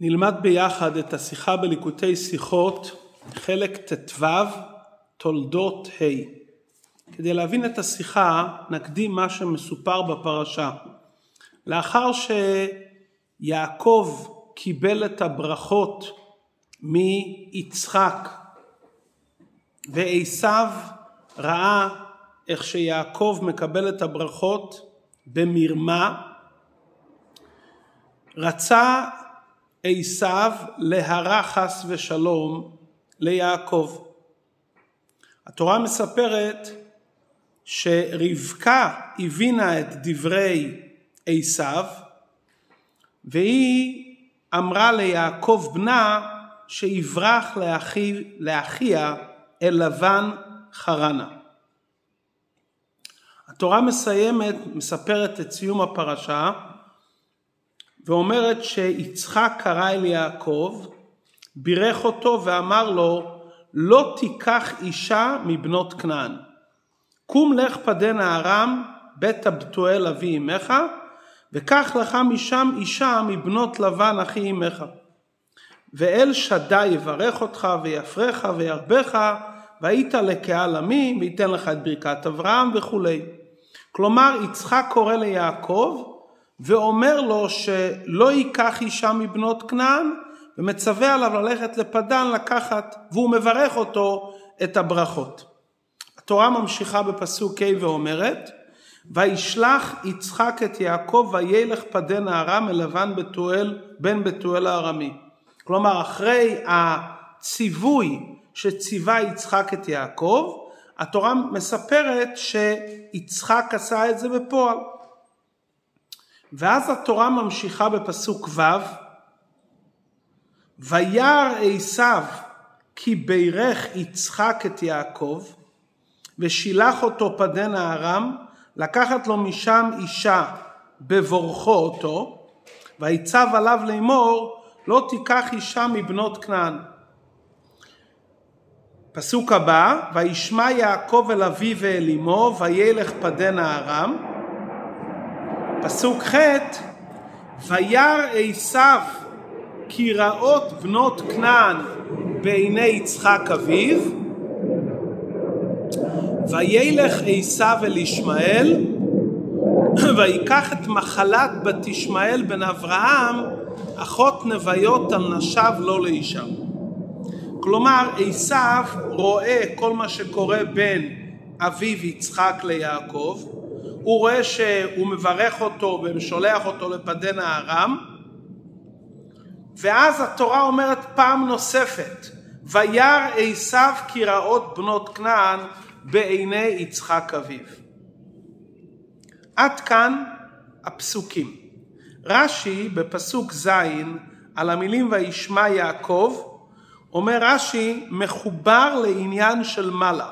נלמד ביחד את השיחה בליקוטי שיחות, חלק ט"ו, תולדות ה'. כדי להבין את השיחה, נקדים מה שמסופר בפרשה. לאחר שיעקב קיבל את הברכות מיצחק, ועשיו ראה איך שיעקב מקבל את הברכות במרמה, רצה עשיו להרע חס ושלום ליעקב. התורה מספרת שרבקה הבינה את דברי עשיו והיא אמרה ליעקב בנה שיברח לאחי, לאחיה אל לבן חרנה. התורה מסיימת, מספרת את סיום הפרשה ואומרת שיצחק קרא אל יעקב, בירך אותו ואמר לו לא תיקח אישה מבנות כנען. קום לך פדנה ארם בית הבתואל אבי אמך וקח לך משם אישה מבנות לבן אחי אמך. ואל שדי יברך אותך ויפרך וירבך והיית לקהל עמי וייתן לך את ברכת אברהם וכולי. כלומר יצחק קורא ליעקב ואומר לו שלא ייקח אישה מבנות כנען ומצווה עליו ללכת לפדן לקחת והוא מברך אותו את הברכות. התורה ממשיכה בפסוק ה' ואומרת וישלח יצחק את יעקב וילך פדן הארם אל לבן בתואל בן בתואל הארמי. כלומר אחרי הציווי שציווה יצחק את יעקב התורה מספרת שיצחק עשה את זה בפועל. ואז התורה ממשיכה בפסוק ו' וירא עשיו כי בירך יצחק את יעקב ושילח אותו פדן הארם לקחת לו משם אישה בבורכו אותו ויצב עליו לאמור לא תיקח אישה מבנות כנען. פסוק הבא וישמע יעקב אל אביו ואל אמו וילך פדן הארם פסוק ח' וירא עשיו כי רעות בנות כנען בעיני יצחק אביו וילך עשיו אל ישמעאל ויקח את מחלת בת ישמעאל בן אברהם אחות נוויות על נשיו לא לאישה. כלומר עשיו רואה כל מה שקורה בין אביו יצחק ליעקב הוא רואה שהוא מברך אותו ושולח אותו לפדן הארם ואז התורה אומרת פעם נוספת וירא עשיו כי רעות בנות כנען בעיני יצחק אביו. עד כאן הפסוקים. רש"י בפסוק ז' על המילים וישמע יעקב אומר רש"י מחובר לעניין של מעלה.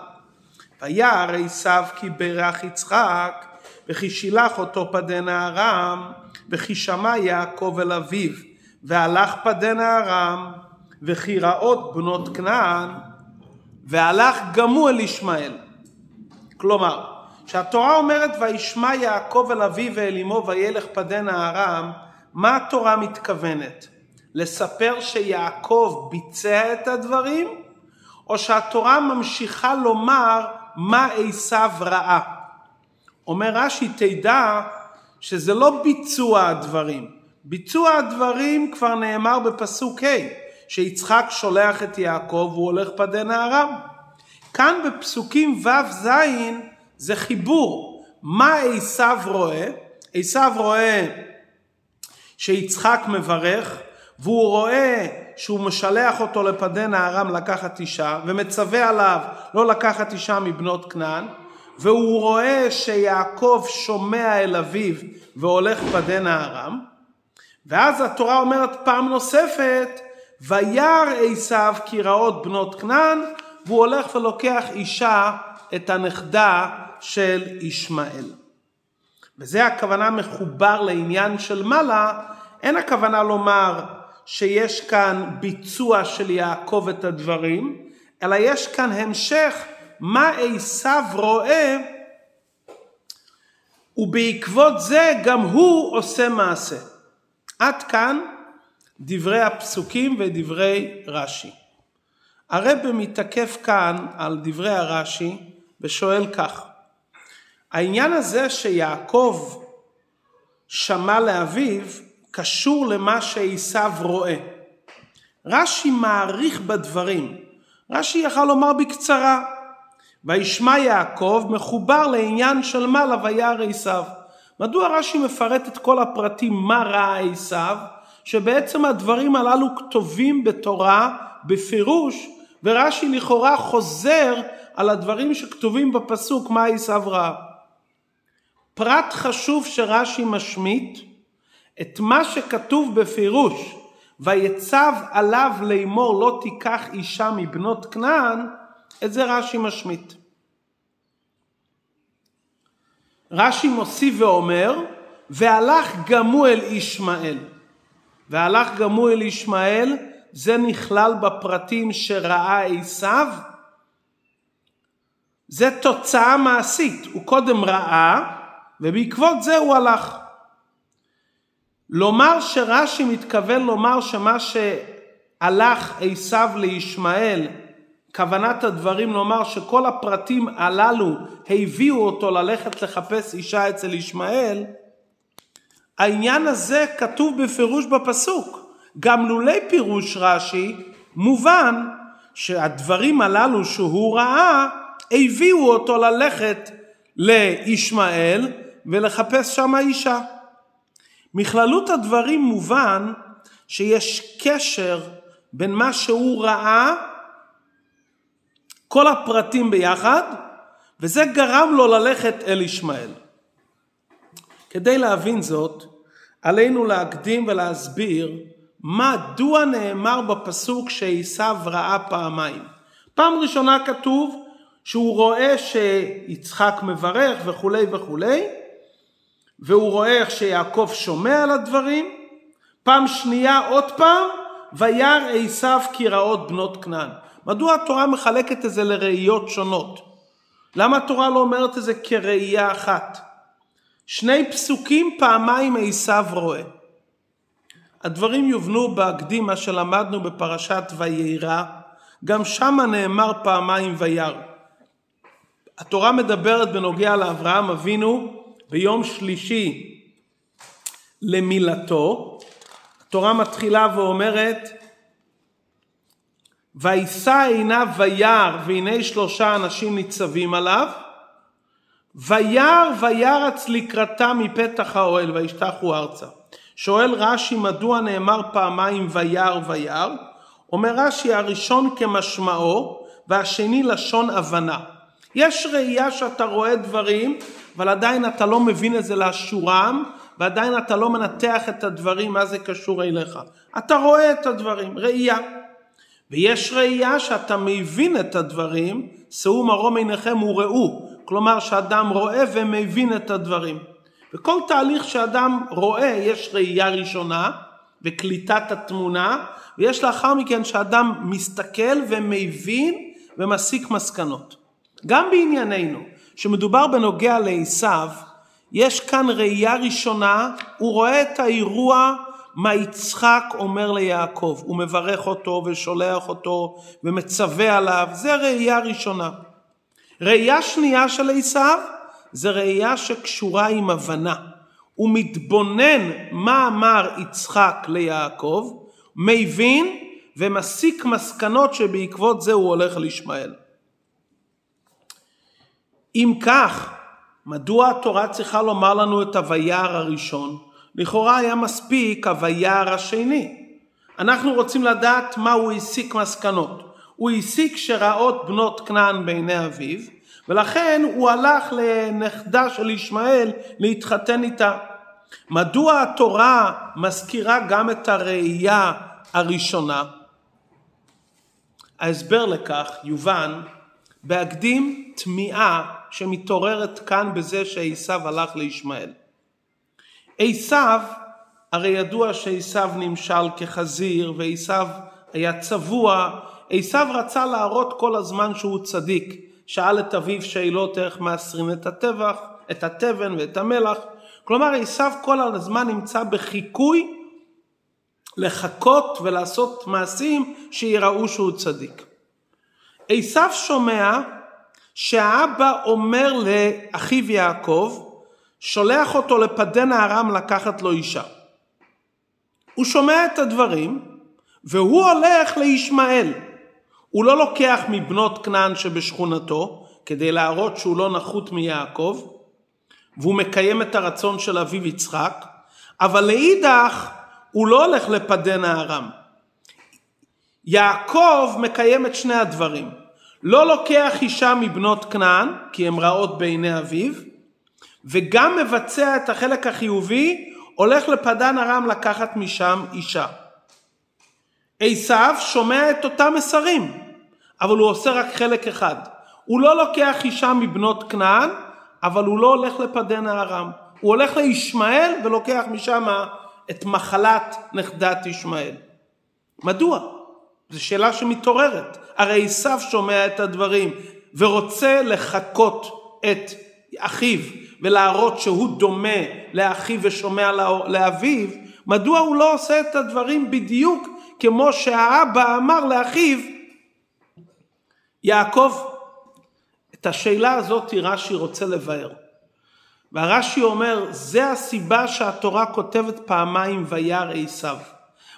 וירא עשיו כי ברך יצחק וכי שילח אותו פדן הארם וכי שמע יעקב אל אביו והלך פדן הארם וכי רעות בנות כנען והלך גם הוא אל ישמעאל. כלומר, כשהתורה אומרת וישמע יעקב אל אביו ואל אמו וילך פדן הארם, מה התורה מתכוונת? לספר שיעקב ביצע את הדברים? או שהתורה ממשיכה לומר מה עשיו ראה? אומר רש"י תדע שזה לא ביצוע הדברים. ביצוע הדברים כבר נאמר בפסוק ה' שיצחק שולח את יעקב והוא הולך פדן הארם. כאן בפסוקים ו'-ז' זה חיבור. מה עשיו רואה? עשיו רואה שיצחק מברך והוא רואה שהוא משלח אותו לפדן הארם לקחת אישה ומצווה עליו לא לקחת אישה מבנות כנען והוא רואה שיעקב שומע אל אביו והולך פדן הארם ואז התורה אומרת פעם נוספת וירא עשיו כי רעות בנות כנען והוא הולך ולוקח אישה את הנכדה של ישמעאל. וזה הכוונה מחובר לעניין של מעלה, אין הכוונה לומר שיש כאן ביצוע של יעקב את הדברים, אלא יש כאן המשך מה עשיו רואה ובעקבות זה גם הוא עושה מעשה. עד כאן דברי הפסוקים ודברי רש"י. הרב מתקף כאן על דברי הרש"י ושואל כך: העניין הזה שיעקב שמע לאביו קשור למה שעשיו רואה. רש"י מעריך בדברים. רש"י יכל לומר בקצרה, וישמע יעקב מחובר לעניין של מעלה וירא עשיו. מדוע רש"י מפרט את כל הפרטים מה ראה עשיו? שבעצם הדברים הללו כתובים בתורה בפירוש, ורש"י לכאורה חוזר על הדברים שכתובים בפסוק מה עשיו ראה. פרט חשוב שרש"י משמיט, את מה שכתוב בפירוש, ויצב עליו לאמור לא תיקח אישה מבנות כנען, את זה רש"י משמיט. רש"י מוסיף ואומר, והלך גם הוא אל ישמעאל. והלך גם הוא אל ישמעאל, זה נכלל בפרטים שראה עשיו. זה תוצאה מעשית, הוא קודם ראה, ובעקבות זה הוא הלך. לומר שרש"י מתכוון לומר שמה שהלך עשיו לישמעאל, כוונת הדברים לומר שכל הפרטים הללו הביאו אותו ללכת לחפש אישה אצל ישמעאל, העניין הזה כתוב בפירוש בפסוק. גם לולי פירוש רש"י, מובן שהדברים הללו שהוא ראה, הביאו אותו ללכת לישמעאל ולחפש שם אישה. מכללות הדברים מובן שיש קשר בין מה שהוא ראה, כל הפרטים ביחד, וזה גרם לו ללכת אל ישמעאל. כדי להבין זאת, עלינו להקדים ולהסביר מדוע נאמר בפסוק שעשיו ראה פעמיים. פעם ראשונה כתוב שהוא רואה שיצחק מברך וכולי וכולי, והוא רואה איך שיעקב שומע על הדברים, פעם שנייה עוד פעם, וירא עשיו כראות בנות כנען. מדוע התורה מחלקת את זה לראיות שונות? למה התורה לא אומרת את זה כראייה אחת? שני פסוקים פעמיים עשיו רואה. הדברים יובנו בהקדימה שלמדנו בפרשת ויירא, גם שמה נאמר פעמיים וירא. התורה מדברת בנוגע לאברהם אבינו ביום שלישי למילתו. התורה מתחילה ואומרת וישא עיניו וירא והנה שלושה אנשים ניצבים עליו וירא וירץ לקראתם מפתח האוהל וישתחו ארצה. שואל רש"י מדוע נאמר פעמיים וירא וירא? אומר רש"י הראשון כמשמעו והשני לשון הבנה. יש ראייה שאתה רואה דברים אבל עדיין אתה לא מבין את זה לאשורם ועדיין אתה לא מנתח את הדברים מה זה קשור אליך. אתה רואה את הדברים, ראייה. ויש ראייה שאתה מבין את הדברים, שאו מרום עיניכם וראו, כלומר שאדם רואה ומבין את הדברים. בכל תהליך שאדם רואה יש ראייה ראשונה וקליטת התמונה, ויש לאחר מכן שאדם מסתכל ומבין ומסיק מסקנות. גם בענייננו, שמדובר בנוגע לעשיו, יש כאן ראייה ראשונה, הוא רואה את האירוע מה יצחק אומר ליעקב, הוא מברך אותו ושולח אותו ומצווה עליו, זה ראייה ראשונה. ראייה שנייה של עשיו זה ראייה שקשורה עם הבנה. הוא מתבונן מה אמר יצחק ליעקב, מבין ומסיק מסקנות שבעקבות זה הוא הולך לישמעאל. אם כך, מדוע התורה צריכה לומר לנו את הוירא הראשון? לכאורה היה מספיק הוירא השני. אנחנו רוצים לדעת מה הוא הסיק מסקנות. הוא הסיק שראות בנות כנען בעיני אביו, ולכן הוא הלך לנכדה של ישמעאל להתחתן איתה. מדוע התורה מזכירה גם את הראייה הראשונה? ההסבר לכך יובן בהקדים תמיהה שמתעוררת כאן בזה שעשיו הלך לישמעאל. עשיו, הרי ידוע שעשיו נמשל כחזיר ועשיו היה צבוע, עשיו רצה להראות כל הזמן שהוא צדיק, שאל את אביו שאלות איך מאסרים את הטבח, את התבן ואת המלח, כלומר עשיו כל הזמן נמצא בחיקוי לחכות ולעשות מעשים שיראו שהוא צדיק. עשיו שומע שהאבא אומר לאחיו יעקב, שולח אותו לפדן הארם לקחת לו אישה. הוא שומע את הדברים, והוא הולך לישמעאל. הוא לא לוקח מבנות כנען שבשכונתו, כדי להראות שהוא לא נחות מיעקב, והוא מקיים את הרצון של אביו יצחק, אבל לאידך הוא לא הולך לפדן הארם. יעקב מקיים את שני הדברים. לא לוקח אישה מבנות כנען, כי הן רעות בעיני אביו, וגם מבצע את החלק החיובי, הולך לפדן ארם לקחת משם אישה. עשיו שומע את אותם מסרים, אבל הוא עושה רק חלק אחד. הוא לא לוקח אישה מבנות כנען, אבל הוא לא הולך לפדן הארם. הוא הולך לישמעאל ולוקח משם את מחלת נכדת ישמעאל. מדוע? זו שאלה שמתעוררת. הרי עשיו שומע את הדברים ורוצה לחקות את אחיו ולהראות שהוא דומה לאחיו ושומע לאביו, מדוע הוא לא עושה את הדברים בדיוק כמו שהאבא אמר לאחיו, יעקב, את השאלה הזאת רש"י רוצה לבאר. והרש"י אומר, זה הסיבה שהתורה כותבת פעמיים וירא עשיו.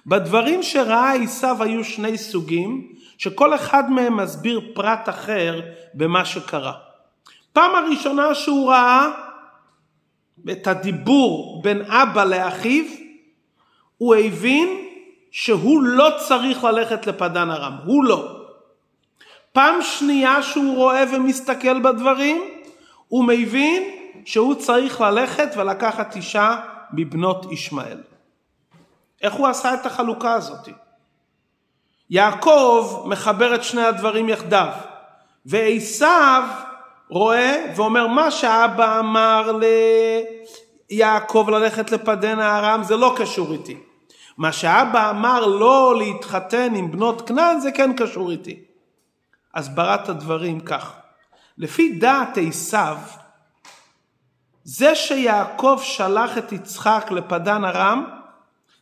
בדברים שראה עשיו היו שני סוגים, שכל אחד מהם מסביר פרט אחר במה שקרה. פעם הראשונה שהוא ראה את הדיבור בין אבא לאחיו, הוא הבין שהוא לא צריך ללכת לפדן ארם, הוא לא. פעם שנייה שהוא רואה ומסתכל בדברים, הוא מבין שהוא צריך ללכת ולקחת אישה מבנות ישמעאל. איך הוא עשה את החלוקה הזאת? יעקב מחבר את שני הדברים יחדיו, ועשיו רואה ואומר מה שאבא אמר ליעקב ללכת לפדן הארם זה לא קשור איתי. מה שאבא אמר לא להתחתן עם בנות כנען זה כן קשור איתי. הסברת הדברים כך, לפי דעת עשיו, זה שיעקב שלח את יצחק לפדן ארם,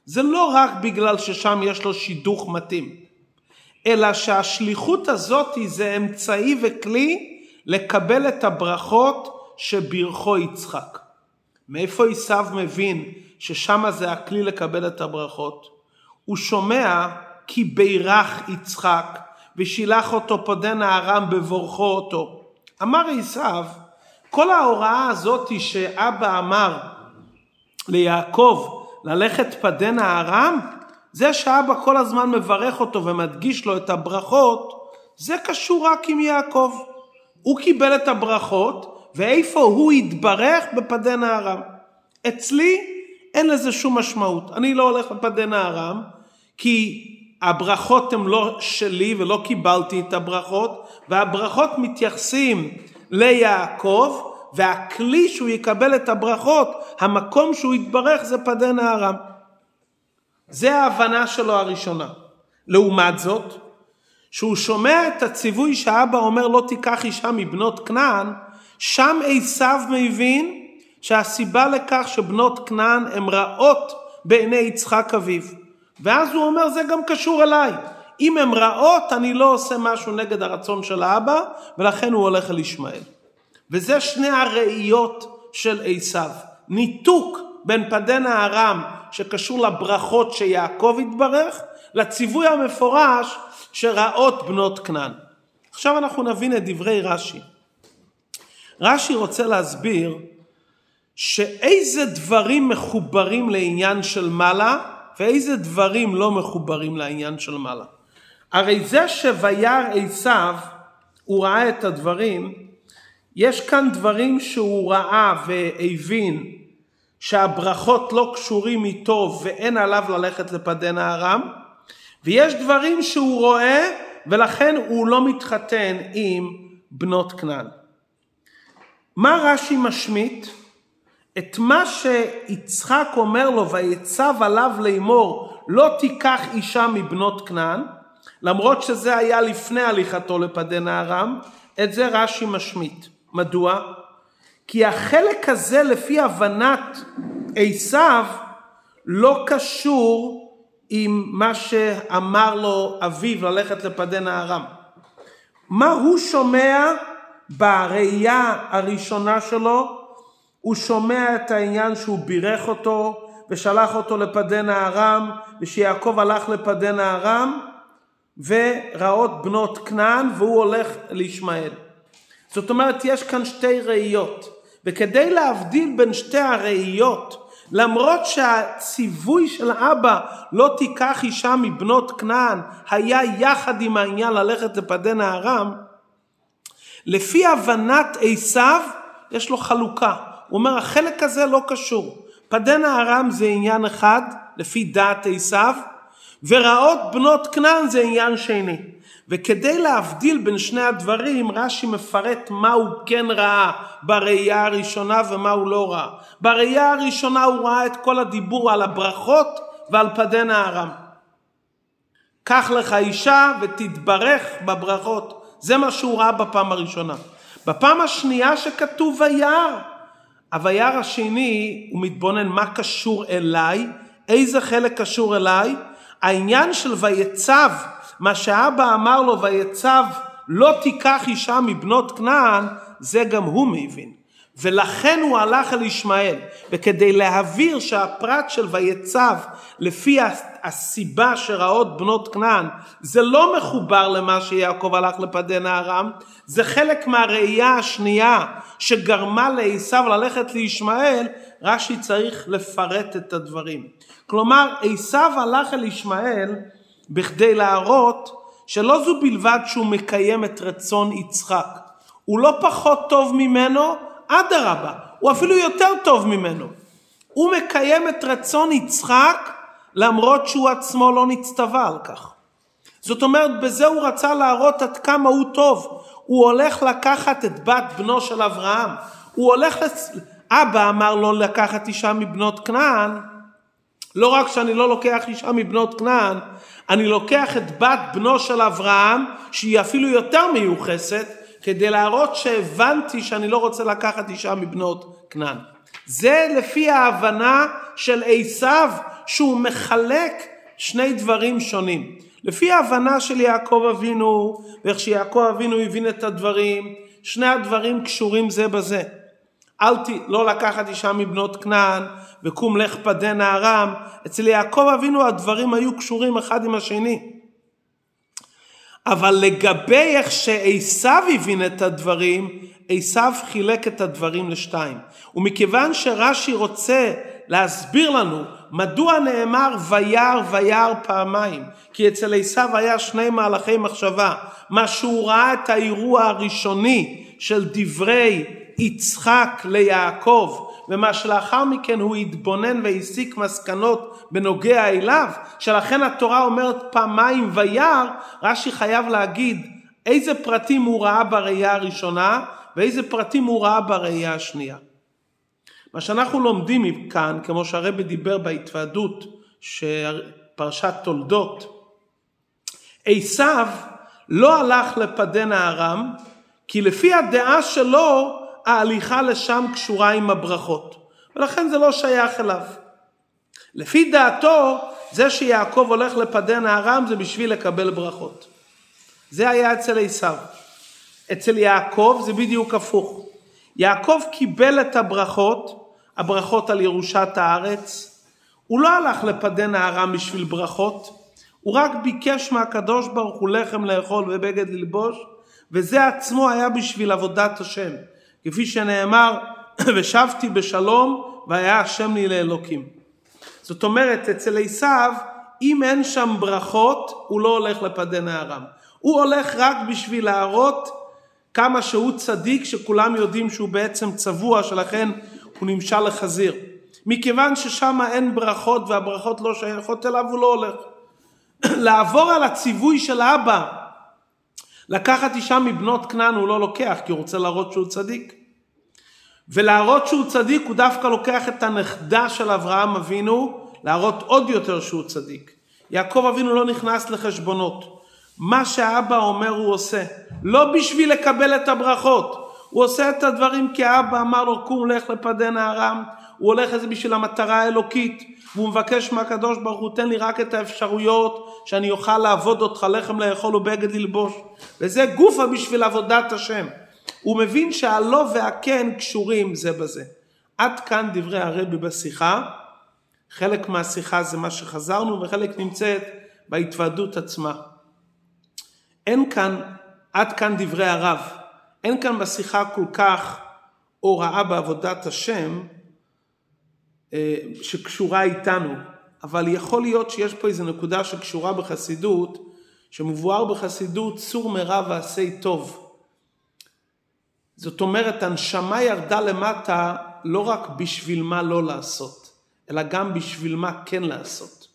זה לא רק בגלל ששם יש לו שידוך מתאים, אלא שהשליחות הזאת זה אמצעי וכלי לקבל את הברכות שברכו יצחק. מאיפה עשיו מבין ששם זה הכלי לקבל את הברכות? הוא שומע כי בירך יצחק ושילח אותו פודן הארם בבורכו אותו. אמר עשיו, כל ההוראה הזאת שאבא אמר ליעקב ללכת פדן הארם, זה שאבא כל הזמן מברך אותו ומדגיש לו את הברכות, זה קשור רק עם יעקב. הוא קיבל את הברכות, ואיפה הוא התברך? בפדן הארם. אצלי אין לזה שום משמעות. אני לא הולך לפדן הארם, כי הברכות הן לא שלי ולא קיבלתי את הברכות, והברכות מתייחסים ליעקב, והכלי שהוא יקבל את הברכות, המקום שהוא יתברך זה פדן הארם. זה ההבנה שלו הראשונה. לעומת זאת, שהוא שומע את הציווי שאבא אומר לא תיקח אישה מבנות כנען, שם עשיו מבין שהסיבה לכך שבנות כנען הן רעות בעיני יצחק אביו. ואז הוא אומר זה גם קשור אליי. אם הן רעות אני לא עושה משהו נגד הרצון של האבא ולכן הוא הולך אל ישמעאל. וזה שני הראיות של עשיו. ניתוק בין פדן הארם שקשור לברכות שיעקב התברך לציווי המפורש שרעות בנות כנען. עכשיו אנחנו נבין את דברי רש"י. רש"י רוצה להסביר שאיזה דברים מחוברים לעניין של מעלה ואיזה דברים לא מחוברים לעניין של מעלה. הרי זה שויר עשיו, הוא ראה את הדברים, יש כאן דברים שהוא ראה והבין שהברכות לא קשורים איתו ואין עליו ללכת לפדן הארם, ויש דברים שהוא רואה ולכן הוא לא מתחתן עם בנות כנען. מה רש"י משמיט? את מה שיצחק אומר לו ויצב עליו לאמור לא תיקח אישה מבנות כנען למרות שזה היה לפני הליכתו לפדן הארם את זה רש"י משמיט. מדוע? כי החלק הזה לפי הבנת עשיו לא קשור עם מה שאמר לו אביו ללכת לפדי נהרם. מה הוא שומע בראייה הראשונה שלו? הוא שומע את העניין שהוא בירך אותו ושלח אותו לפדי נהרם ושיעקב הלך לפדי נהרם וראות בנות כנען והוא הולך לישמעאל. זאת אומרת יש כאן שתי ראיות וכדי להבדיל בין שתי הראיות למרות שהציווי של אבא לא תיקח אישה מבנות כנען היה יחד עם העניין ללכת לפדי נהרם לפי הבנת עשיו יש לו חלוקה הוא אומר החלק הזה לא קשור פדי נהרם זה עניין אחד לפי דעת עשיו ורעות בנות כנען זה עניין שני. וכדי להבדיל בין שני הדברים, רש"י מפרט מה הוא כן ראה בראייה הראשונה ומה הוא לא ראה. בראייה הראשונה הוא ראה את כל הדיבור על הברכות ועל פדי נהרם. קח לך אישה ותתברך בברכות. זה מה שהוא ראה בפעם הראשונה. בפעם השנייה שכתוב וירא, הוירא השני הוא מתבונן מה קשור אליי, איזה חלק קשור אליי, העניין של ויצב, מה שאבא אמר לו ויצב לא תיקח אישה מבנות כנען, זה גם הוא מבין. ולכן הוא הלך אל ישמעאל. וכדי להבהיר שהפרט של ויצב לפי הסיבה שראות בנות כנען זה לא מחובר למה שיעקב הלך לפדי נהרם, זה חלק מהראייה השנייה שגרמה לעשו ללכת לישמעאל, רש"י צריך לפרט את הדברים. כלומר, עשיו הלך אל ישמעאל בכדי להראות שלא זו בלבד שהוא מקיים את רצון יצחק, הוא לא פחות טוב ממנו, אדרבה, הוא אפילו יותר טוב ממנו. הוא מקיים את רצון יצחק למרות שהוא עצמו לא נצטווה על כך. זאת אומרת, בזה הוא רצה להראות עד כמה הוא טוב. הוא הולך לקחת את בת בנו של אברהם. הוא הולך, לצ... אבא אמר לו לקחת אישה מבנות כנען, לא רק שאני לא לוקח אישה מבנות כנען, אני לוקח את בת בנו של אברהם, שהיא אפילו יותר מיוחסת, כדי להראות שהבנתי שאני לא רוצה לקחת אישה מבנות כנען. זה לפי ההבנה של עשיו, שהוא מחלק שני דברים שונים. לפי ההבנה של יעקב אבינו, ואיך שיעקב אבינו הבין את הדברים, שני הדברים קשורים זה בזה. אל ת... לא לקחת אישה מבנות כנען וקום לך פדה נערם. אצל יעקב אבינו הדברים היו קשורים אחד עם השני. אבל לגבי איך שעשיו הבין את הדברים, עשיו חילק את הדברים לשתיים. ומכיוון שרש"י רוצה להסביר לנו מדוע נאמר וירא וירא פעמיים, כי אצל עשיו היה שני מהלכי מחשבה, מה שהוא ראה את האירוע הראשוני של דברי יצחק ליעקב, ומה שלאחר מכן הוא התבונן והסיק מסקנות בנוגע אליו, שלכן התורה אומרת פעמיים וירא, רש"י חייב להגיד איזה פרטים הוא ראה בראייה הראשונה ואיזה פרטים הוא ראה בראייה השנייה. מה שאנחנו לומדים מכאן, כמו שהרבי דיבר בהתוועדות פרשת תולדות, עשיו לא הלך לפדן הארם, כי לפי הדעה שלו ההליכה לשם קשורה עם הברכות, ולכן זה לא שייך אליו. לפי דעתו, זה שיעקב הולך לפדן הארם זה בשביל לקבל ברכות. זה היה אצל עשיו. אצל יעקב זה בדיוק הפוך. יעקב קיבל את הברכות, הברכות על ירושת הארץ. הוא לא הלך לפדן הארם בשביל ברכות, הוא רק ביקש מהקדוש ברוך הוא לחם לאכול ובגד ללבוש, וזה עצמו היה בשביל עבודת השם. כפי שנאמר, ושבתי בשלום והיה השם לי לאלוקים. זאת אומרת, אצל עשיו, אם אין שם ברכות, הוא לא הולך לפדי נערם. הוא הולך רק בשביל להראות כמה שהוא צדיק, שכולם יודעים שהוא בעצם צבוע, שלכן הוא נמשל לחזיר. מכיוון ששם אין ברכות והברכות לא שייכות אליו, הוא לא הולך. לעבור על הציווי של אבא, לקחת אישה מבנות כנען הוא לא לוקח, כי הוא רוצה להראות שהוא צדיק. ולהראות שהוא צדיק הוא דווקא לוקח את הנכדה של אברהם אבינו, להראות עוד יותר שהוא צדיק. יעקב אבינו לא נכנס לחשבונות. מה שאבא אומר הוא עושה. לא בשביל לקבל את הברכות. הוא עושה את הדברים כי אבא אמר לו קום לך לפדי נהרם. הוא הולך לזה בשביל המטרה האלוקית, והוא מבקש מהקדוש ברוך הוא, תן לי רק את האפשרויות שאני אוכל לעבוד אותך, לחם לאכול ובגד ללבוש. וזה גופה בשביל עבודת השם. הוא מבין שהלא והכן קשורים זה בזה. עד כאן דברי הרבי בשיחה. חלק מהשיחה זה מה שחזרנו וחלק נמצאת בהתוועדות עצמה. אין כאן, עד כאן דברי הרב, אין כאן בשיחה כל כך הוראה בעבודת השם אה, שקשורה איתנו, אבל יכול להיות שיש פה איזו נקודה שקשורה בחסידות, שמבואר בחסידות צור מרע ועשי טוב. זאת אומרת, הנשמה ירדה למטה לא רק בשביל מה לא לעשות, אלא גם בשביל מה כן לעשות.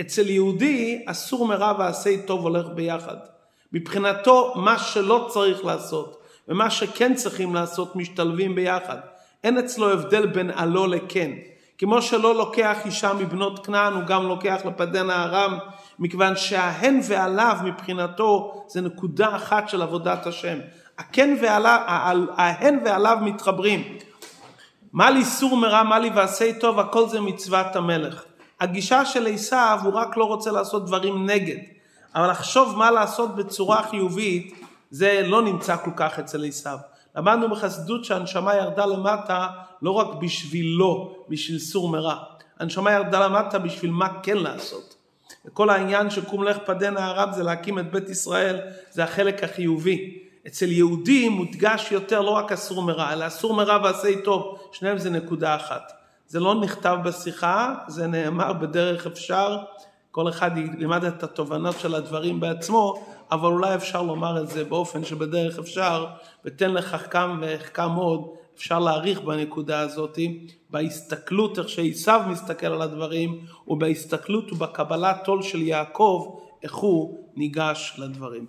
אצל יהודי אסור מרע ועשי טוב הולך ביחד. מבחינתו מה שלא צריך לעשות ומה שכן צריכים לעשות משתלבים ביחד. אין אצלו הבדל בין הלא לכן. כמו שלא לוקח אישה מבנות כנען, הוא גם לוקח לפדן הארם, מכיוון שההן והלאו מבחינתו זה נקודה אחת של עבודת השם. הכן והלאו, ההן והלאו מתחברים. מה לי סור מרע, מה לי ועשה טוב, הכל זה מצוות המלך. הגישה של עשיו, הוא רק לא רוצה לעשות דברים נגד. אבל לחשוב מה לעשות בצורה חיובית, זה לא נמצא כל כך אצל עשיו. למדנו בחסידות שהנשמה ירדה למטה לא רק בשבילו, בשביל סור מרע. הנשמה ירדה למטה בשביל מה כן לעשות. וכל העניין של קום לך פדנה הרב זה להקים את בית ישראל, זה החלק החיובי. אצל יהודים מודגש יותר לא רק אסור מרע, אלא אסור מרע ועשה טוב, שניהם זה נקודה אחת. זה לא נכתב בשיחה, זה נאמר בדרך אפשר, כל אחד ילמד את התובנות של הדברים בעצמו, אבל אולי אפשר לומר את זה באופן שבדרך אפשר, ותן לך כמה והחכם עוד, אפשר להעריך בנקודה הזאת, בהסתכלות, איך שעשיו מסתכל על הדברים, ובהסתכלות ובקבלת עול של יעקב, איך הוא ניגש לדברים.